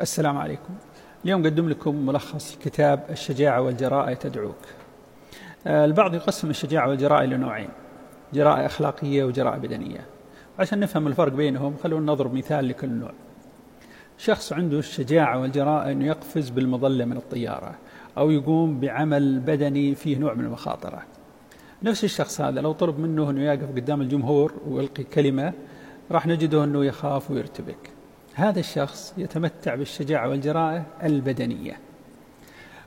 السلام عليكم. اليوم قدم لكم ملخص كتاب الشجاعة والجراءة تدعوك. آه، البعض يقسم الشجاعة والجراءة إلى نوعين جراءة أخلاقية وجراءة بدنية. عشان نفهم الفرق بينهم خلونا نضرب مثال لكل نوع. شخص عنده الشجاعة والجراءة أنه يقفز بالمظلة من الطيارة أو يقوم بعمل بدني فيه نوع من المخاطرة. نفس الشخص هذا لو طلب منه أنه يقف قدام الجمهور ويلقي كلمة راح نجده أنه يخاف ويرتبك. هذا الشخص يتمتع بالشجاعة والجراءة البدنية.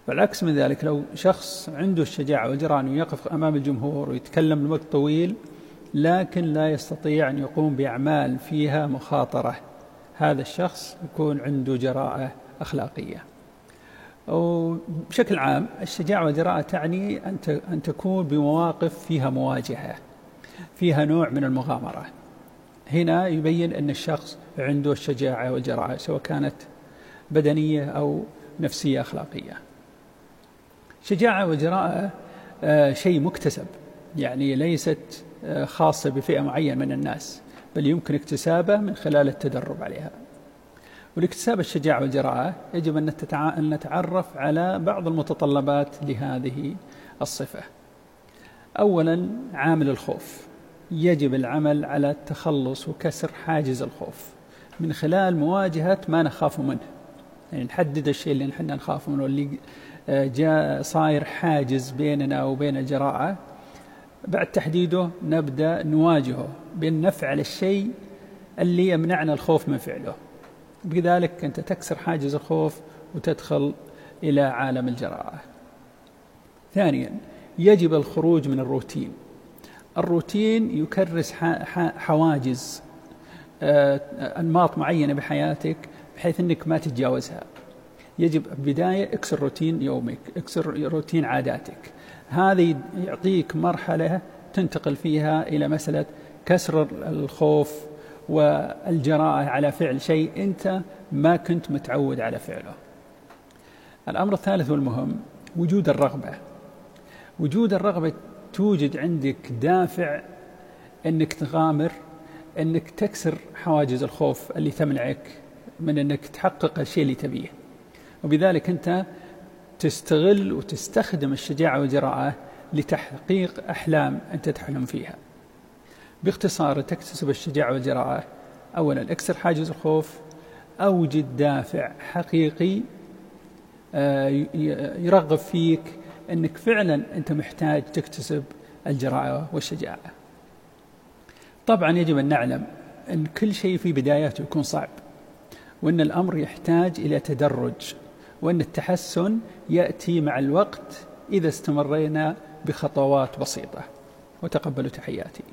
والعكس من ذلك لو شخص عنده الشجاعة والجراءة أنه يقف أمام الجمهور ويتكلم لوقت طويل لكن لا يستطيع أن يقوم بأعمال فيها مخاطرة. هذا الشخص يكون عنده جراءة أخلاقية. وبشكل عام الشجاعة والجراءة تعني أن تكون بمواقف فيها مواجهة فيها نوع من المغامرة. هنا يبين أن الشخص عنده الشجاعة والجراءة سواء كانت بدنية أو نفسية أخلاقية. شجاعة وجراءة آه، شيء مكتسب يعني ليست آه، خاصة بفئة معينة من الناس بل يمكن اكتسابه من خلال التدرب عليها. ولاكتساب الشجاعة والجراءة يجب أن نتعرف على بعض المتطلبات لهذه الصفة. أولا عامل الخوف. يجب العمل على التخلص وكسر حاجز الخوف. من خلال مواجهة ما نخاف منه. يعني نحدد الشيء اللي نحن نخاف منه اللي آه، جاء صاير حاجز بيننا وبين الجراءة. بعد تحديده نبدأ نواجهه بأن نفعل الشيء اللي يمنعنا الخوف من فعله. بذلك أنت تكسر حاجز الخوف وتدخل إلى عالم الجراءة. ثانيا يجب الخروج من الروتين. الروتين يكرس حواجز آه، أنماط معينة بحياتك بحيث أنك ما تتجاوزها. يجب بداية اكسر روتين يومك اكسر روتين عاداتك. هذا يعطيك مرحلة تنتقل فيها إلى مسألة كسر الخوف والجراءة على فعل شيء أنت ما كنت متعود على فعله. الأمر الثالث والمهم وجود الرغبة. وجود الرغبة توجد عندك دافع إنك تغامر إنك تكسر حواجز الخوف اللي تمنعك من إنك تحقق الشيء اللي تبيه. وبذلك أنت تستغل وتستخدم الشجاعة والجراءة لتحقيق أحلام أنت تحلم فيها. باختصار تكتسب الشجاعة والجراءة. اولا اكسر حاجز الخوف. أوجد دافع حقيقي آه، يرغب فيك إنك فعلا أنت محتاج تكتسب الجراءه والشجاعة. طبعا يجب أن نعلم أن كل شيء في بداياته يكون صعب وأن الأمر يحتاج إلى تدرج وأن التحسن يأتي مع الوقت إذا استمرينا بخطوات بسيطة وتقبلوا تحياتي